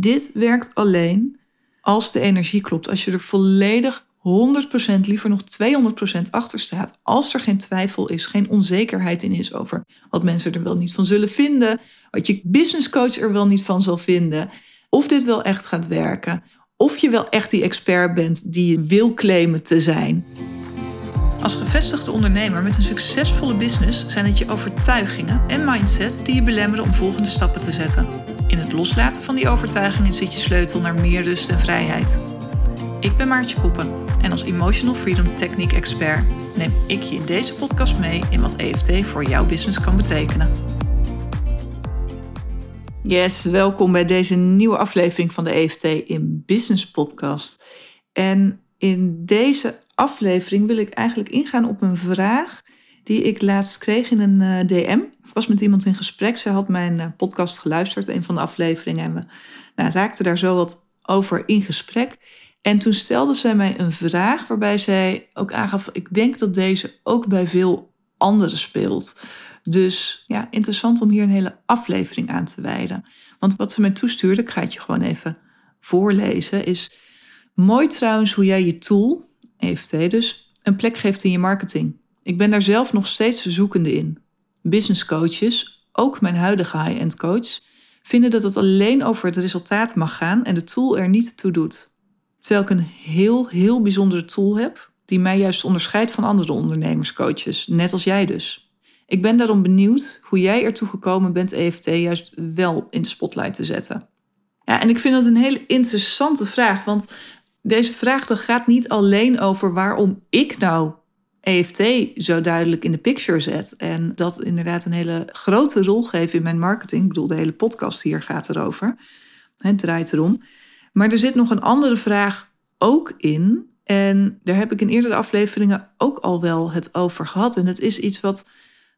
Dit werkt alleen als de energie klopt. Als je er volledig 100%, liever nog 200% achter staat. Als er geen twijfel is, geen onzekerheid in is over wat mensen er wel niet van zullen vinden. Wat je businesscoach er wel niet van zal vinden. Of dit wel echt gaat werken. Of je wel echt die expert bent die je wil claimen te zijn. Als gevestigde ondernemer met een succesvolle business zijn het je overtuigingen en mindset die je belemmeren om volgende stappen te zetten. In het loslaten van die overtuigingen zit je sleutel naar meer rust en vrijheid. Ik ben Maartje Koppen en als Emotional Freedom Technique Expert neem ik je in deze podcast mee in wat EFT voor jouw business kan betekenen. Yes, welkom bij deze nieuwe aflevering van de EFT in Business Podcast. En in deze aflevering wil ik eigenlijk ingaan op een vraag die ik laatst kreeg in een eh, DM. Ik was met iemand in gesprek. Ze had mijn eh, podcast geluisterd, een van de afleveringen. En we nou, raakten daar zo wat over in gesprek. En toen stelde zij mij een vraag waarbij zij ook aangaf: Ik denk dat deze ook bij veel anderen speelt. Dus ja, interessant om hier een hele aflevering aan te wijden. Want wat ze mij toestuurde, ik ga het je gewoon even voorlezen, is mooi trouwens hoe jij je tool, EFT dus, een plek geeft in je marketing. Ik ben daar zelf nog steeds zoekende in. Business coaches, ook mijn huidige high-end coach, vinden dat het alleen over het resultaat mag gaan en de tool er niet toe doet. Terwijl ik een heel, heel bijzondere tool heb, die mij juist onderscheidt van andere ondernemerscoaches, net als jij dus. Ik ben daarom benieuwd hoe jij ertoe gekomen bent EFT juist wel in de spotlight te zetten. Ja, en ik vind dat een hele interessante vraag, want deze vraag gaat niet alleen over waarom ik nou EFT zo duidelijk in de picture zet. En dat inderdaad een hele grote rol geeft in mijn marketing. Ik bedoel, de hele podcast hier gaat erover. Het draait erom. Maar er zit nog een andere vraag ook in. En daar heb ik in eerdere afleveringen ook al wel het over gehad. En het is iets wat,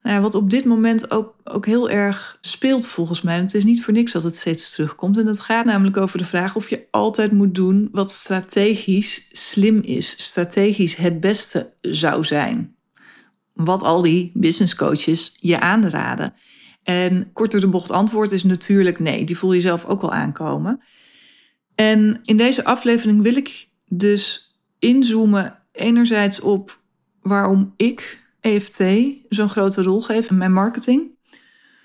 nou wat op dit moment ook, ook heel erg speelt volgens mij. Het is niet voor niks dat het steeds terugkomt. En dat gaat namelijk over de vraag of je altijd moet doen wat strategisch slim is. Strategisch het beste zou zijn. Wat al die business coaches je aanraden. En kort door de bocht antwoord is natuurlijk nee. Die voel je zelf ook wel aankomen. En in deze aflevering wil ik dus inzoomen enerzijds op waarom ik EFT zo'n grote rol geef in mijn marketing.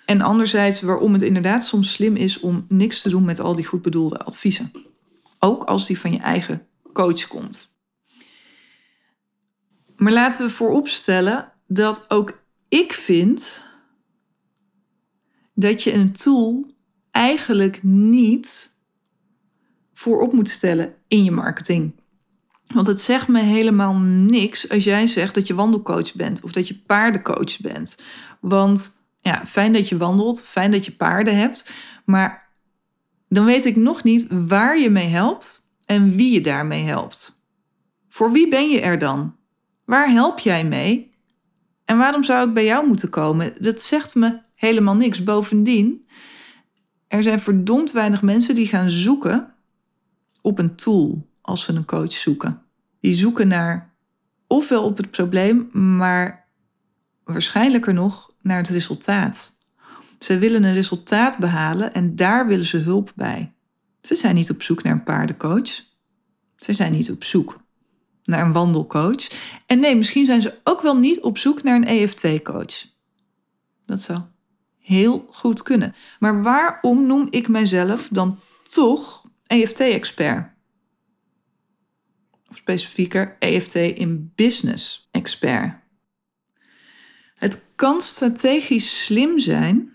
En anderzijds waarom het inderdaad soms slim is om niks te doen met al die goed bedoelde adviezen. Ook als die van je eigen coach komt. Maar laten we vooropstellen dat ook ik vind dat je een tool eigenlijk niet voorop moet stellen in je marketing. Want het zegt me helemaal niks als jij zegt dat je wandelcoach bent of dat je paardencoach bent. Want ja, fijn dat je wandelt, fijn dat je paarden hebt, maar dan weet ik nog niet waar je mee helpt en wie je daarmee helpt. Voor wie ben je er dan? Waar help jij mee? En waarom zou ik bij jou moeten komen? Dat zegt me helemaal niks. Bovendien, er zijn verdomd weinig mensen die gaan zoeken op een tool als ze een coach zoeken. Die zoeken naar ofwel op het probleem, maar waarschijnlijker nog naar het resultaat. Ze willen een resultaat behalen en daar willen ze hulp bij. Ze zijn niet op zoek naar een paardencoach. Ze zijn niet op zoek naar een wandelcoach. En nee, misschien zijn ze ook wel niet op zoek naar een EFT-coach. Dat zou heel goed kunnen. Maar waarom noem ik mijzelf dan toch EFT-expert. Specifieker EFT in business expert. Het kan strategisch slim zijn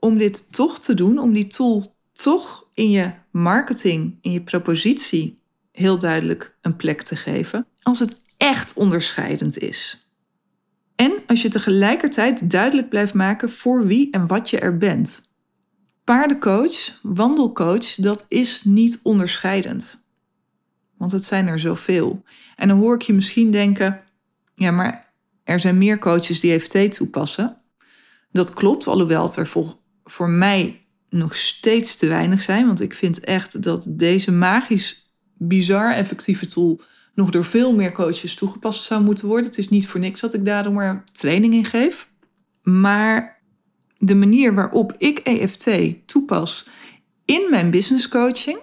om dit toch te doen, om die tool toch in je marketing, in je propositie heel duidelijk een plek te geven, als het echt onderscheidend is. En als je tegelijkertijd duidelijk blijft maken voor wie en wat je er bent paardencoach, wandelcoach, dat is niet onderscheidend. Want het zijn er zoveel. En dan hoor ik je misschien denken: ja, maar er zijn meer coaches die EFT toepassen. Dat klopt, alhoewel het er voor, voor mij nog steeds te weinig zijn. Want ik vind echt dat deze magisch, bizar effectieve tool nog door veel meer coaches toegepast zou moeten worden. Het is niet voor niks dat ik daarom maar training in geef. Maar de manier waarop ik EFT toepas in mijn business coaching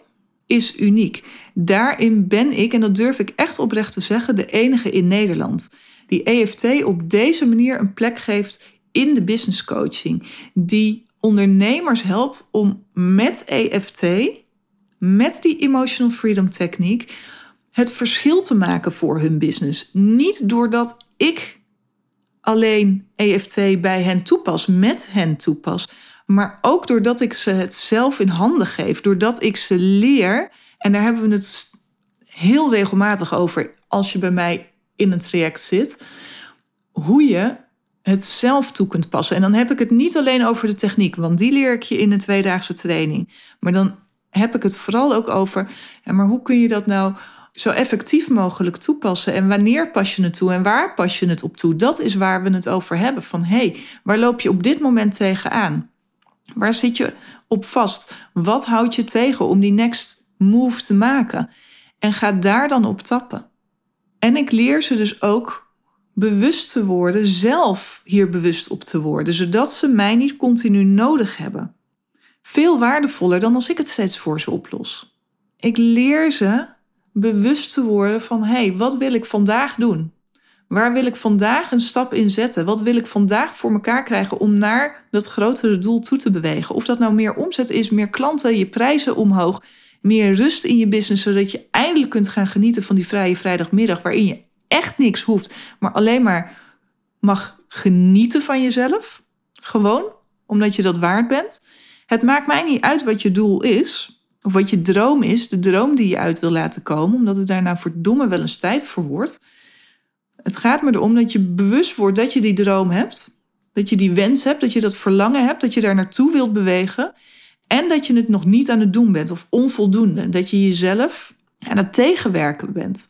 is uniek. Daarin ben ik, en dat durf ik echt oprecht te zeggen, de enige in Nederland die EFT op deze manier een plek geeft in de business coaching. Die ondernemers helpt om met EFT, met die emotional freedom techniek, het verschil te maken voor hun business. Niet doordat ik alleen EFT bij hen toepas, met hen toepas, maar ook doordat ik ze het zelf in handen geef, doordat ik ze leer. En daar hebben we het heel regelmatig over als je bij mij in een traject zit, hoe je het zelf toe kunt passen. En dan heb ik het niet alleen over de techniek, want die leer ik je in een tweedaagse training. Maar dan heb ik het vooral ook over, maar hoe kun je dat nou zo effectief mogelijk toepassen? En wanneer pas je het toe en waar pas je het op toe? Dat is waar we het over hebben. Van hé, hey, waar loop je op dit moment tegenaan? Waar zit je op vast? Wat houdt je tegen om die next move te maken? En ga daar dan op tappen. En ik leer ze dus ook bewust te worden, zelf hier bewust op te worden, zodat ze mij niet continu nodig hebben. Veel waardevoller dan als ik het steeds voor ze oplos. Ik leer ze bewust te worden van hé, hey, wat wil ik vandaag doen? Waar wil ik vandaag een stap in zetten? Wat wil ik vandaag voor elkaar krijgen om naar dat grotere doel toe te bewegen? Of dat nou meer omzet is, meer klanten, je prijzen omhoog, meer rust in je business, zodat je eindelijk kunt gaan genieten van die vrije vrijdagmiddag, waarin je echt niks hoeft, maar alleen maar mag genieten van jezelf. Gewoon, omdat je dat waard bent. Het maakt mij niet uit wat je doel is, of wat je droom is, de droom die je uit wil laten komen, omdat het daarna verdomme wel eens tijd voor wordt. Het gaat me erom dat je bewust wordt dat je die droom hebt, dat je die wens hebt, dat je dat verlangen hebt, dat je daar naartoe wilt bewegen en dat je het nog niet aan het doen bent of onvoldoende. Dat je jezelf aan het tegenwerken bent.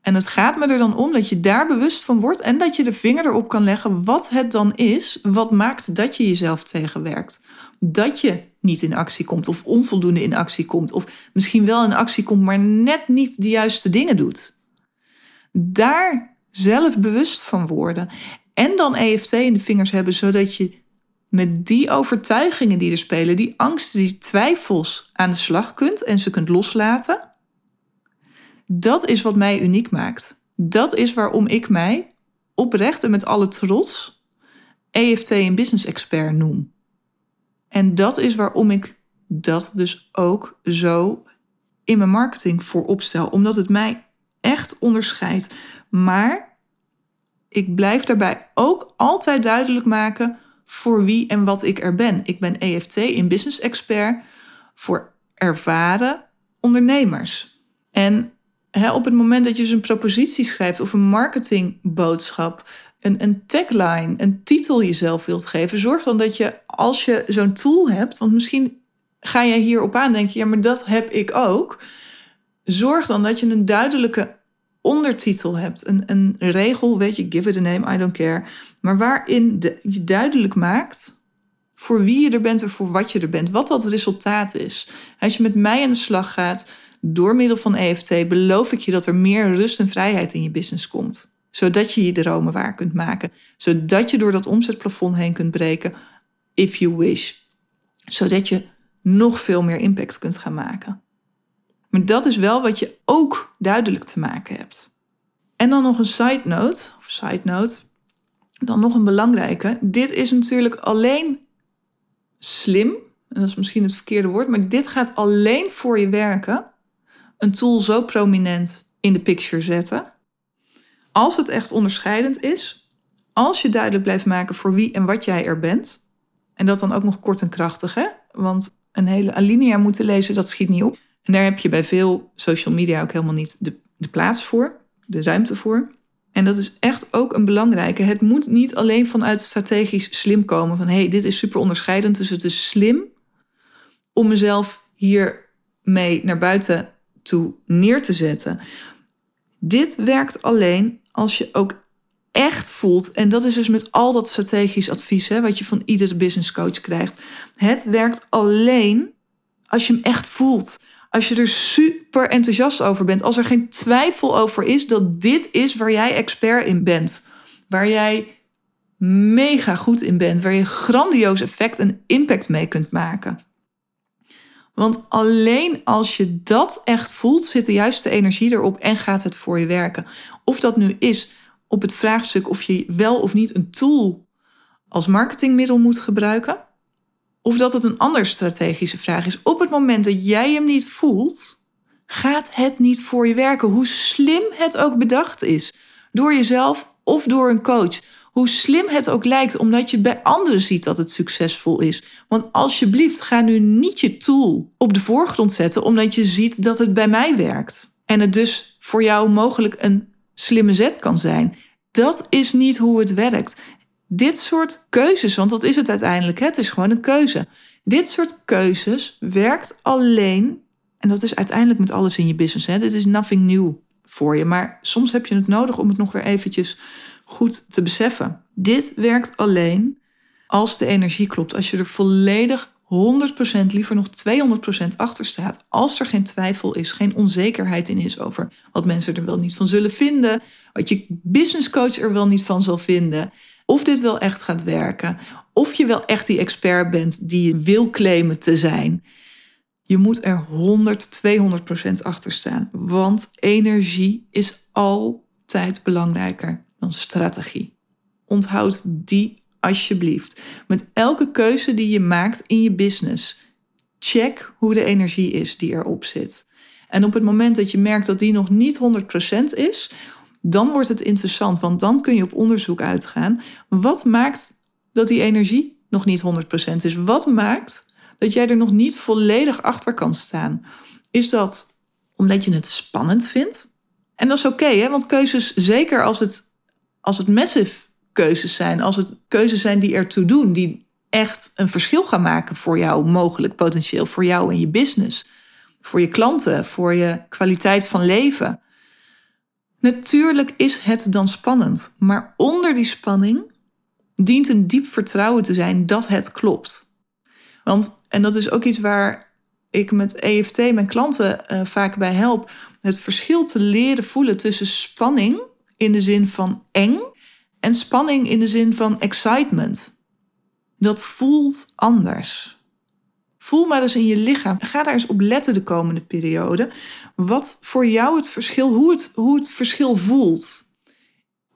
En het gaat me er dan om dat je daar bewust van wordt en dat je de vinger erop kan leggen wat het dan is, wat maakt dat je jezelf tegenwerkt. Dat je niet in actie komt of onvoldoende in actie komt of misschien wel in actie komt, maar net niet de juiste dingen doet. Daar zelf bewust van worden en dan EFT in de vingers hebben, zodat je met die overtuigingen die er spelen, die angsten, die twijfels aan de slag kunt en ze kunt loslaten. Dat is wat mij uniek maakt. Dat is waarom ik mij oprecht en met alle trots EFT een business expert noem. En dat is waarom ik dat dus ook zo in mijn marketing voor opstel, omdat het mij echt onderscheidt. Maar ik blijf daarbij ook altijd duidelijk maken voor wie en wat ik er ben. Ik ben EFT in business expert voor ervaren ondernemers. En op het moment dat je dus een propositie schrijft of een marketingboodschap, een, een tagline, een titel jezelf wilt geven, zorg dan dat je als je zo'n tool hebt, want misschien ga je hierop aan denken, ja, maar dat heb ik ook. Zorg dan dat je een duidelijke ondertitel hebt, een, een regel, weet je, give it a name, I don't care, maar waarin de, je duidelijk maakt voor wie je er bent en voor wat je er bent, wat dat resultaat is. Als je met mij aan de slag gaat, door middel van EFT beloof ik je dat er meer rust en vrijheid in je business komt. Zodat je je dromen waar kunt maken. Zodat je door dat omzetplafond heen kunt breken, if you wish. Zodat je nog veel meer impact kunt gaan maken. Maar dat is wel wat je ook duidelijk te maken hebt. En dan nog een side note, of side note, dan nog een belangrijke. Dit is natuurlijk alleen slim, en dat is misschien het verkeerde woord, maar dit gaat alleen voor je werken een tool zo prominent in de picture zetten. Als het echt onderscheidend is, als je duidelijk blijft maken voor wie en wat jij er bent, en dat dan ook nog kort en krachtig, hè? Want een hele alinea moeten lezen, dat schiet niet op. En daar heb je bij veel social media ook helemaal niet de, de plaats voor, de ruimte voor. En dat is echt ook een belangrijke. Het moet niet alleen vanuit strategisch slim komen van hé, hey, dit is super onderscheidend, dus het is slim om mezelf hiermee naar buiten toe neer te zetten. Dit werkt alleen als je ook echt voelt, en dat is dus met al dat strategisch advies hè, wat je van iedere business coach krijgt. Het werkt alleen als je hem echt voelt. Als je er super enthousiast over bent. Als er geen twijfel over is dat dit is waar jij expert in bent. Waar jij mega goed in bent. Waar je grandioos effect en impact mee kunt maken. Want alleen als je dat echt voelt, zit de juiste energie erop en gaat het voor je werken. Of dat nu is op het vraagstuk of je wel of niet een tool als marketingmiddel moet gebruiken, of dat het een andere strategische vraag is. Op het moment dat jij hem niet voelt, gaat het niet voor je werken. Hoe slim het ook bedacht is. Door jezelf of door een coach. Hoe slim het ook lijkt, omdat je bij anderen ziet dat het succesvol is. Want alsjeblieft, ga nu niet je tool op de voorgrond zetten, omdat je ziet dat het bij mij werkt. En het dus voor jou mogelijk een slimme zet kan zijn. Dat is niet hoe het werkt. Dit soort keuzes, want dat is het uiteindelijk, het is gewoon een keuze. Dit soort keuzes werkt alleen, en dat is uiteindelijk met alles in je business. Hè? Dit is nothing new voor je, maar soms heb je het nodig om het nog weer eventjes goed te beseffen. Dit werkt alleen als de energie klopt, als je er volledig 100%, liever nog 200% achter staat. Als er geen twijfel is, geen onzekerheid in is over wat mensen er wel niet van zullen vinden, wat je businesscoach er wel niet van zal vinden, of dit wel echt gaat werken, of je wel echt die expert bent die je wil claimen te zijn. Je moet er 100, 200% achter staan, want energie is altijd belangrijker dan strategie. Onthoud die alsjeblieft. Met elke keuze die je maakt in je business, check hoe de energie is die erop zit. En op het moment dat je merkt dat die nog niet 100% is, dan wordt het interessant, want dan kun je op onderzoek uitgaan. Wat maakt dat die energie nog niet 100% is? Wat maakt dat jij er nog niet volledig achter kan staan? Is dat omdat je het spannend vindt? En dat is oké, okay, want keuzes, zeker als het, als het massive keuzes zijn, als het keuzes zijn die ertoe doen, die echt een verschil gaan maken voor jou, mogelijk potentieel voor jou en je business, voor je klanten, voor je kwaliteit van leven. Natuurlijk is het dan spannend, maar onder die spanning dient een diep vertrouwen te zijn dat het klopt. Want, en dat is ook iets waar ik met EFT mijn klanten uh, vaak bij help, het verschil te leren voelen tussen spanning in de zin van eng en spanning in de zin van excitement. Dat voelt anders. Voel maar eens in je lichaam. Ga daar eens op letten de komende periode. Wat voor jou het verschil, hoe het, hoe het verschil voelt.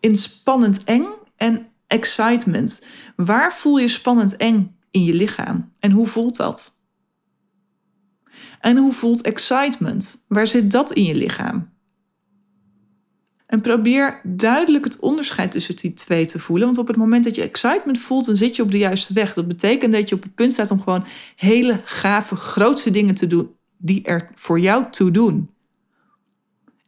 In spannend eng en excitement. Waar voel je spannend eng in je lichaam? En hoe voelt dat? En hoe voelt excitement? Waar zit dat in je lichaam? En probeer duidelijk het onderscheid tussen die twee te voelen. Want op het moment dat je excitement voelt, dan zit je op de juiste weg. Dat betekent dat je op het punt staat om gewoon hele gave, grootste dingen te doen die er voor jou toe doen.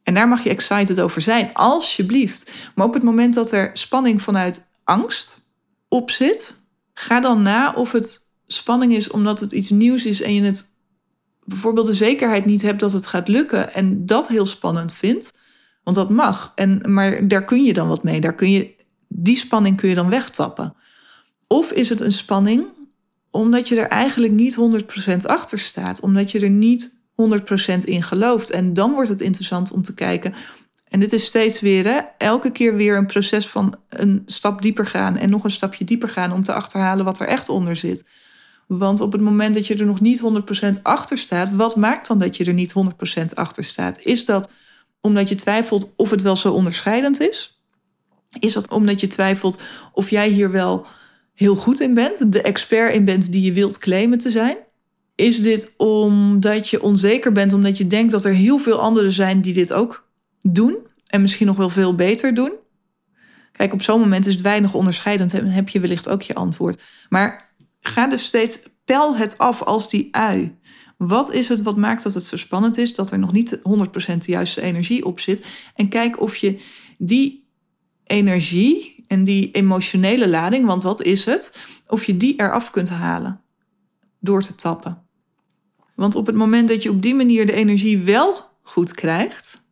En daar mag je excited over zijn, alsjeblieft. Maar op het moment dat er spanning vanuit angst op zit, ga dan na of het spanning is omdat het iets nieuws is en je het bijvoorbeeld de zekerheid niet hebt dat het gaat lukken en dat heel spannend vindt want dat mag. En, maar daar kun je dan wat mee. Daar kun je, die spanning kun je dan wegtappen. Of is het een spanning omdat je er eigenlijk niet 100% achter staat. Omdat je er niet 100% in gelooft. En dan wordt het interessant om te kijken. En dit is steeds weer, elke keer weer een proces van een stap dieper gaan en nog een stapje dieper gaan om te achterhalen wat er echt onder zit. Want op het moment dat je er nog niet 100% achter staat, wat maakt dan dat je er niet 100% achter staat? Is dat omdat je twijfelt of het wel zo onderscheidend is? Is dat omdat je twijfelt of jij hier wel heel goed in bent, de expert in bent die je wilt claimen te zijn? Is dit omdat je onzeker bent, omdat je denkt dat er heel veel anderen zijn die dit ook doen en misschien nog wel veel beter doen? Kijk, op zo'n moment is het weinig onderscheidend en heb je wellicht ook je antwoord. Maar ga dus steeds, pel het af als die ui. Wat is het wat maakt dat het zo spannend is, dat er nog niet 100% de juiste energie op zit? En kijk of je die energie en die emotionele lading, want dat is het, of je die eraf kunt halen door te tappen. Want op het moment dat je op die manier de energie wel goed krijgt,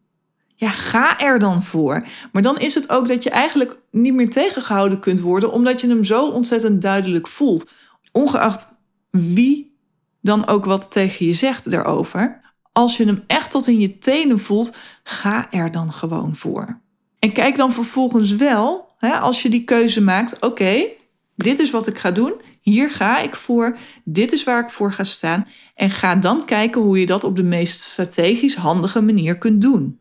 ja, ga er dan voor. Maar dan is het ook dat je eigenlijk niet meer tegengehouden kunt worden, omdat je hem zo ontzettend duidelijk voelt. Ongeacht wie dan ook wat tegen je zegt daarover. Als je hem echt tot in je tenen voelt, ga er dan gewoon voor. En kijk dan vervolgens wel, hè, als je die keuze maakt, oké, dit is wat ik ga doen, Hier ga ik voor, dit is waar ik voor ga staan. En ga dan kijken hoe je dat op de meest strategisch handige manier kunt doen.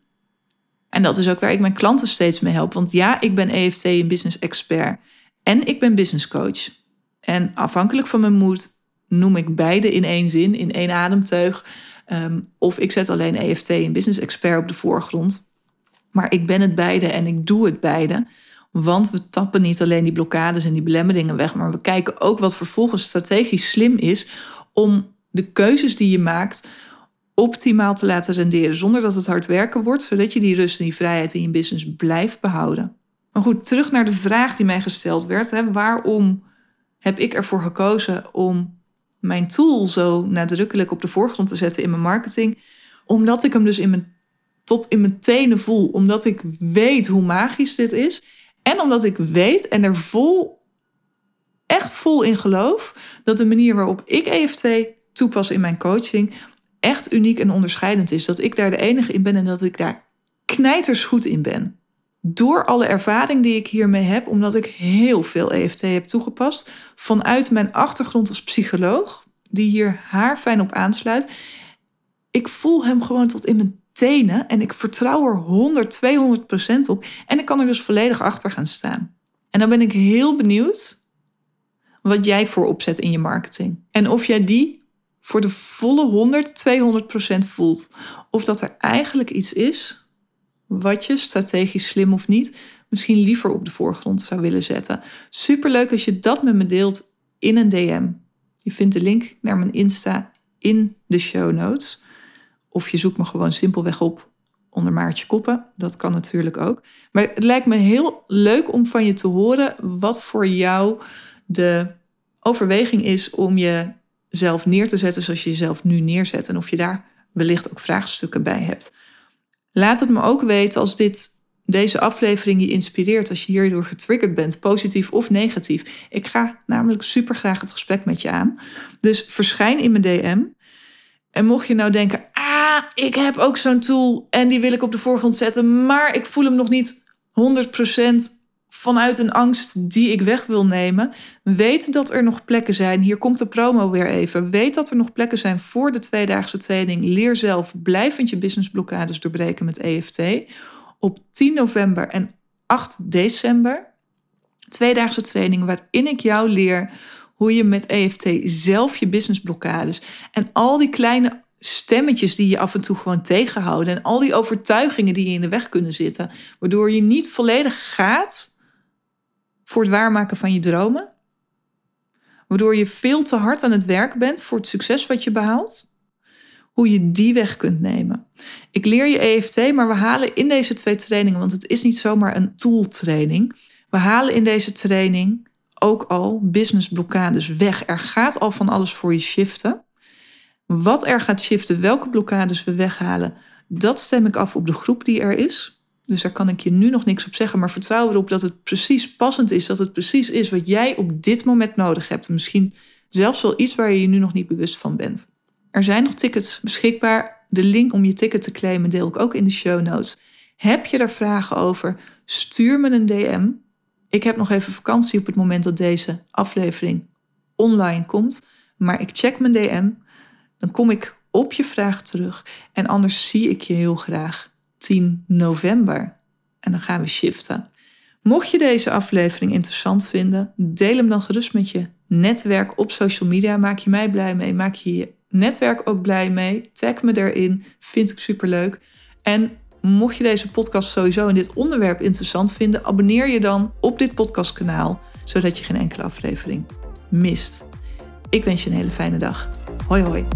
En dat is ook waar ik mijn klanten steeds mee help. Want ja, ik ben EFT en business expert. En ik ben business coach. En afhankelijk van mijn moed noem ik beide in één zin, in één ademteug. Ehm, of ik zet alleen EFT en business expert op de voorgrond. Maar ik ben het beide en ik doe het beide. Want we tappen niet alleen die blokkades en die belemmeringen weg, maar we kijken ook wat vervolgens strategisch slim is om de keuzes die je maakt optimaal te laten renderen, zonder dat het hard werken wordt, zodat je die rust en die vrijheid in je business blijft behouden. Maar goed, terug naar de vraag die mij gesteld werd: hè, waarom heb ik ervoor gekozen om mijn tool zo nadrukkelijk op de voorgrond te zetten in mijn marketing? Omdat ik hem dus in mijn, tot in mijn tenen voel, omdat ik weet hoe magisch dit is en omdat ik weet en er vol, echt vol in geloof dat de manier waarop ik EFT toepas in mijn coaching echt uniek en onderscheidend is. Dat ik daar de enige in ben en dat ik daar knijters goed in ben. Door alle ervaring die ik hiermee heb, omdat ik heel veel EFT heb toegepast, vanuit mijn achtergrond als psycholoog, die hier haar fijn op aansluit. Ik voel hem gewoon tot in mijn tenen en ik vertrouw er 100, 200 procent op. En ik kan er dus volledig achter gaan staan. En dan ben ik heel benieuwd wat jij voor opzet in je marketing. En of jij die voor de volle 100, 200 procent voelt. Of dat er eigenlijk iets is wat je, strategisch slim of niet, misschien liever op de voorgrond zou willen zetten. Superleuk als je dat met me deelt in een DM. Je vindt de link naar mijn Insta in de show notes. Of je zoekt me gewoon simpelweg op onder Maartje Koppen. Dat kan natuurlijk ook. Maar het lijkt me heel leuk om van je te horen wat voor jou de overweging is om jezelf neer te zetten zoals je jezelf nu neerzet. En of je daar wellicht ook vraagstukken bij hebt. Laat het me ook weten als dit, deze aflevering je inspireert, als je hierdoor getriggerd bent, positief of negatief. Ik ga namelijk super graag het gesprek met je aan. Dus verschijn in mijn DM. En mocht je nou denken, ah, ik heb ook zo'n tool en die wil ik op de voorgrond zetten, maar ik voel hem nog niet 100% vanuit een angst die ik weg wil nemen. Weet dat er nog plekken zijn. Hier komt de promo weer even. Weet dat er nog plekken zijn voor de tweedaagse training. Leer zelf blijvend je businessblokkades doorbreken met EFT. Op 10 november en 8 december. Tweedaagse training waarin ik jou leer hoe je met EFT zelf je businessblokkades en al die kleine stemmetjes die je af en toe gewoon tegenhouden en al die overtuigingen die je in de weg kunnen zitten, waardoor je niet volledig gaat voor het waarmaken van je dromen, waardoor je veel te hard aan het werk bent voor het succes wat je behaalt, hoe je die weg kunt nemen. Ik leer je EFT, maar we halen in deze twee trainingen, want het is niet zomaar een tool training, we halen in deze training ook al businessblokkades weg. Er gaat al van alles voor je shiften. Wat er gaat shiften, welke blokkades we weghalen, dat stem ik af op de groep die er is. Dus daar kan ik je nu nog niks op zeggen, maar vertrouw erop dat het precies passend is, dat het precies is wat jij op dit moment nodig hebt. Misschien zelfs wel iets waar je je nu nog niet bewust van bent. Er zijn nog tickets beschikbaar. De link om je ticket te claimen deel ik ook in de show notes. Heb je daar vragen over? Stuur me een DM. Ik heb nog even vakantie op het moment dat deze aflevering online komt. Maar ik check mijn DM. Dan kom ik op je vraag terug. En anders zie ik je heel graag 10 november. En dan gaan we shiften. Mocht je deze aflevering interessant vinden, deel hem dan gerust met je netwerk op social media. Maak je mij blij mee. Maak je je netwerk ook blij mee. Tag me erin. Vind ik superleuk. En Mocht je deze podcast sowieso in dit onderwerp interessant vinden, abonneer je dan op dit podcastkanaal, zodat je geen enkele aflevering mist. Ik wens je een hele fijne dag. Hoi hoi.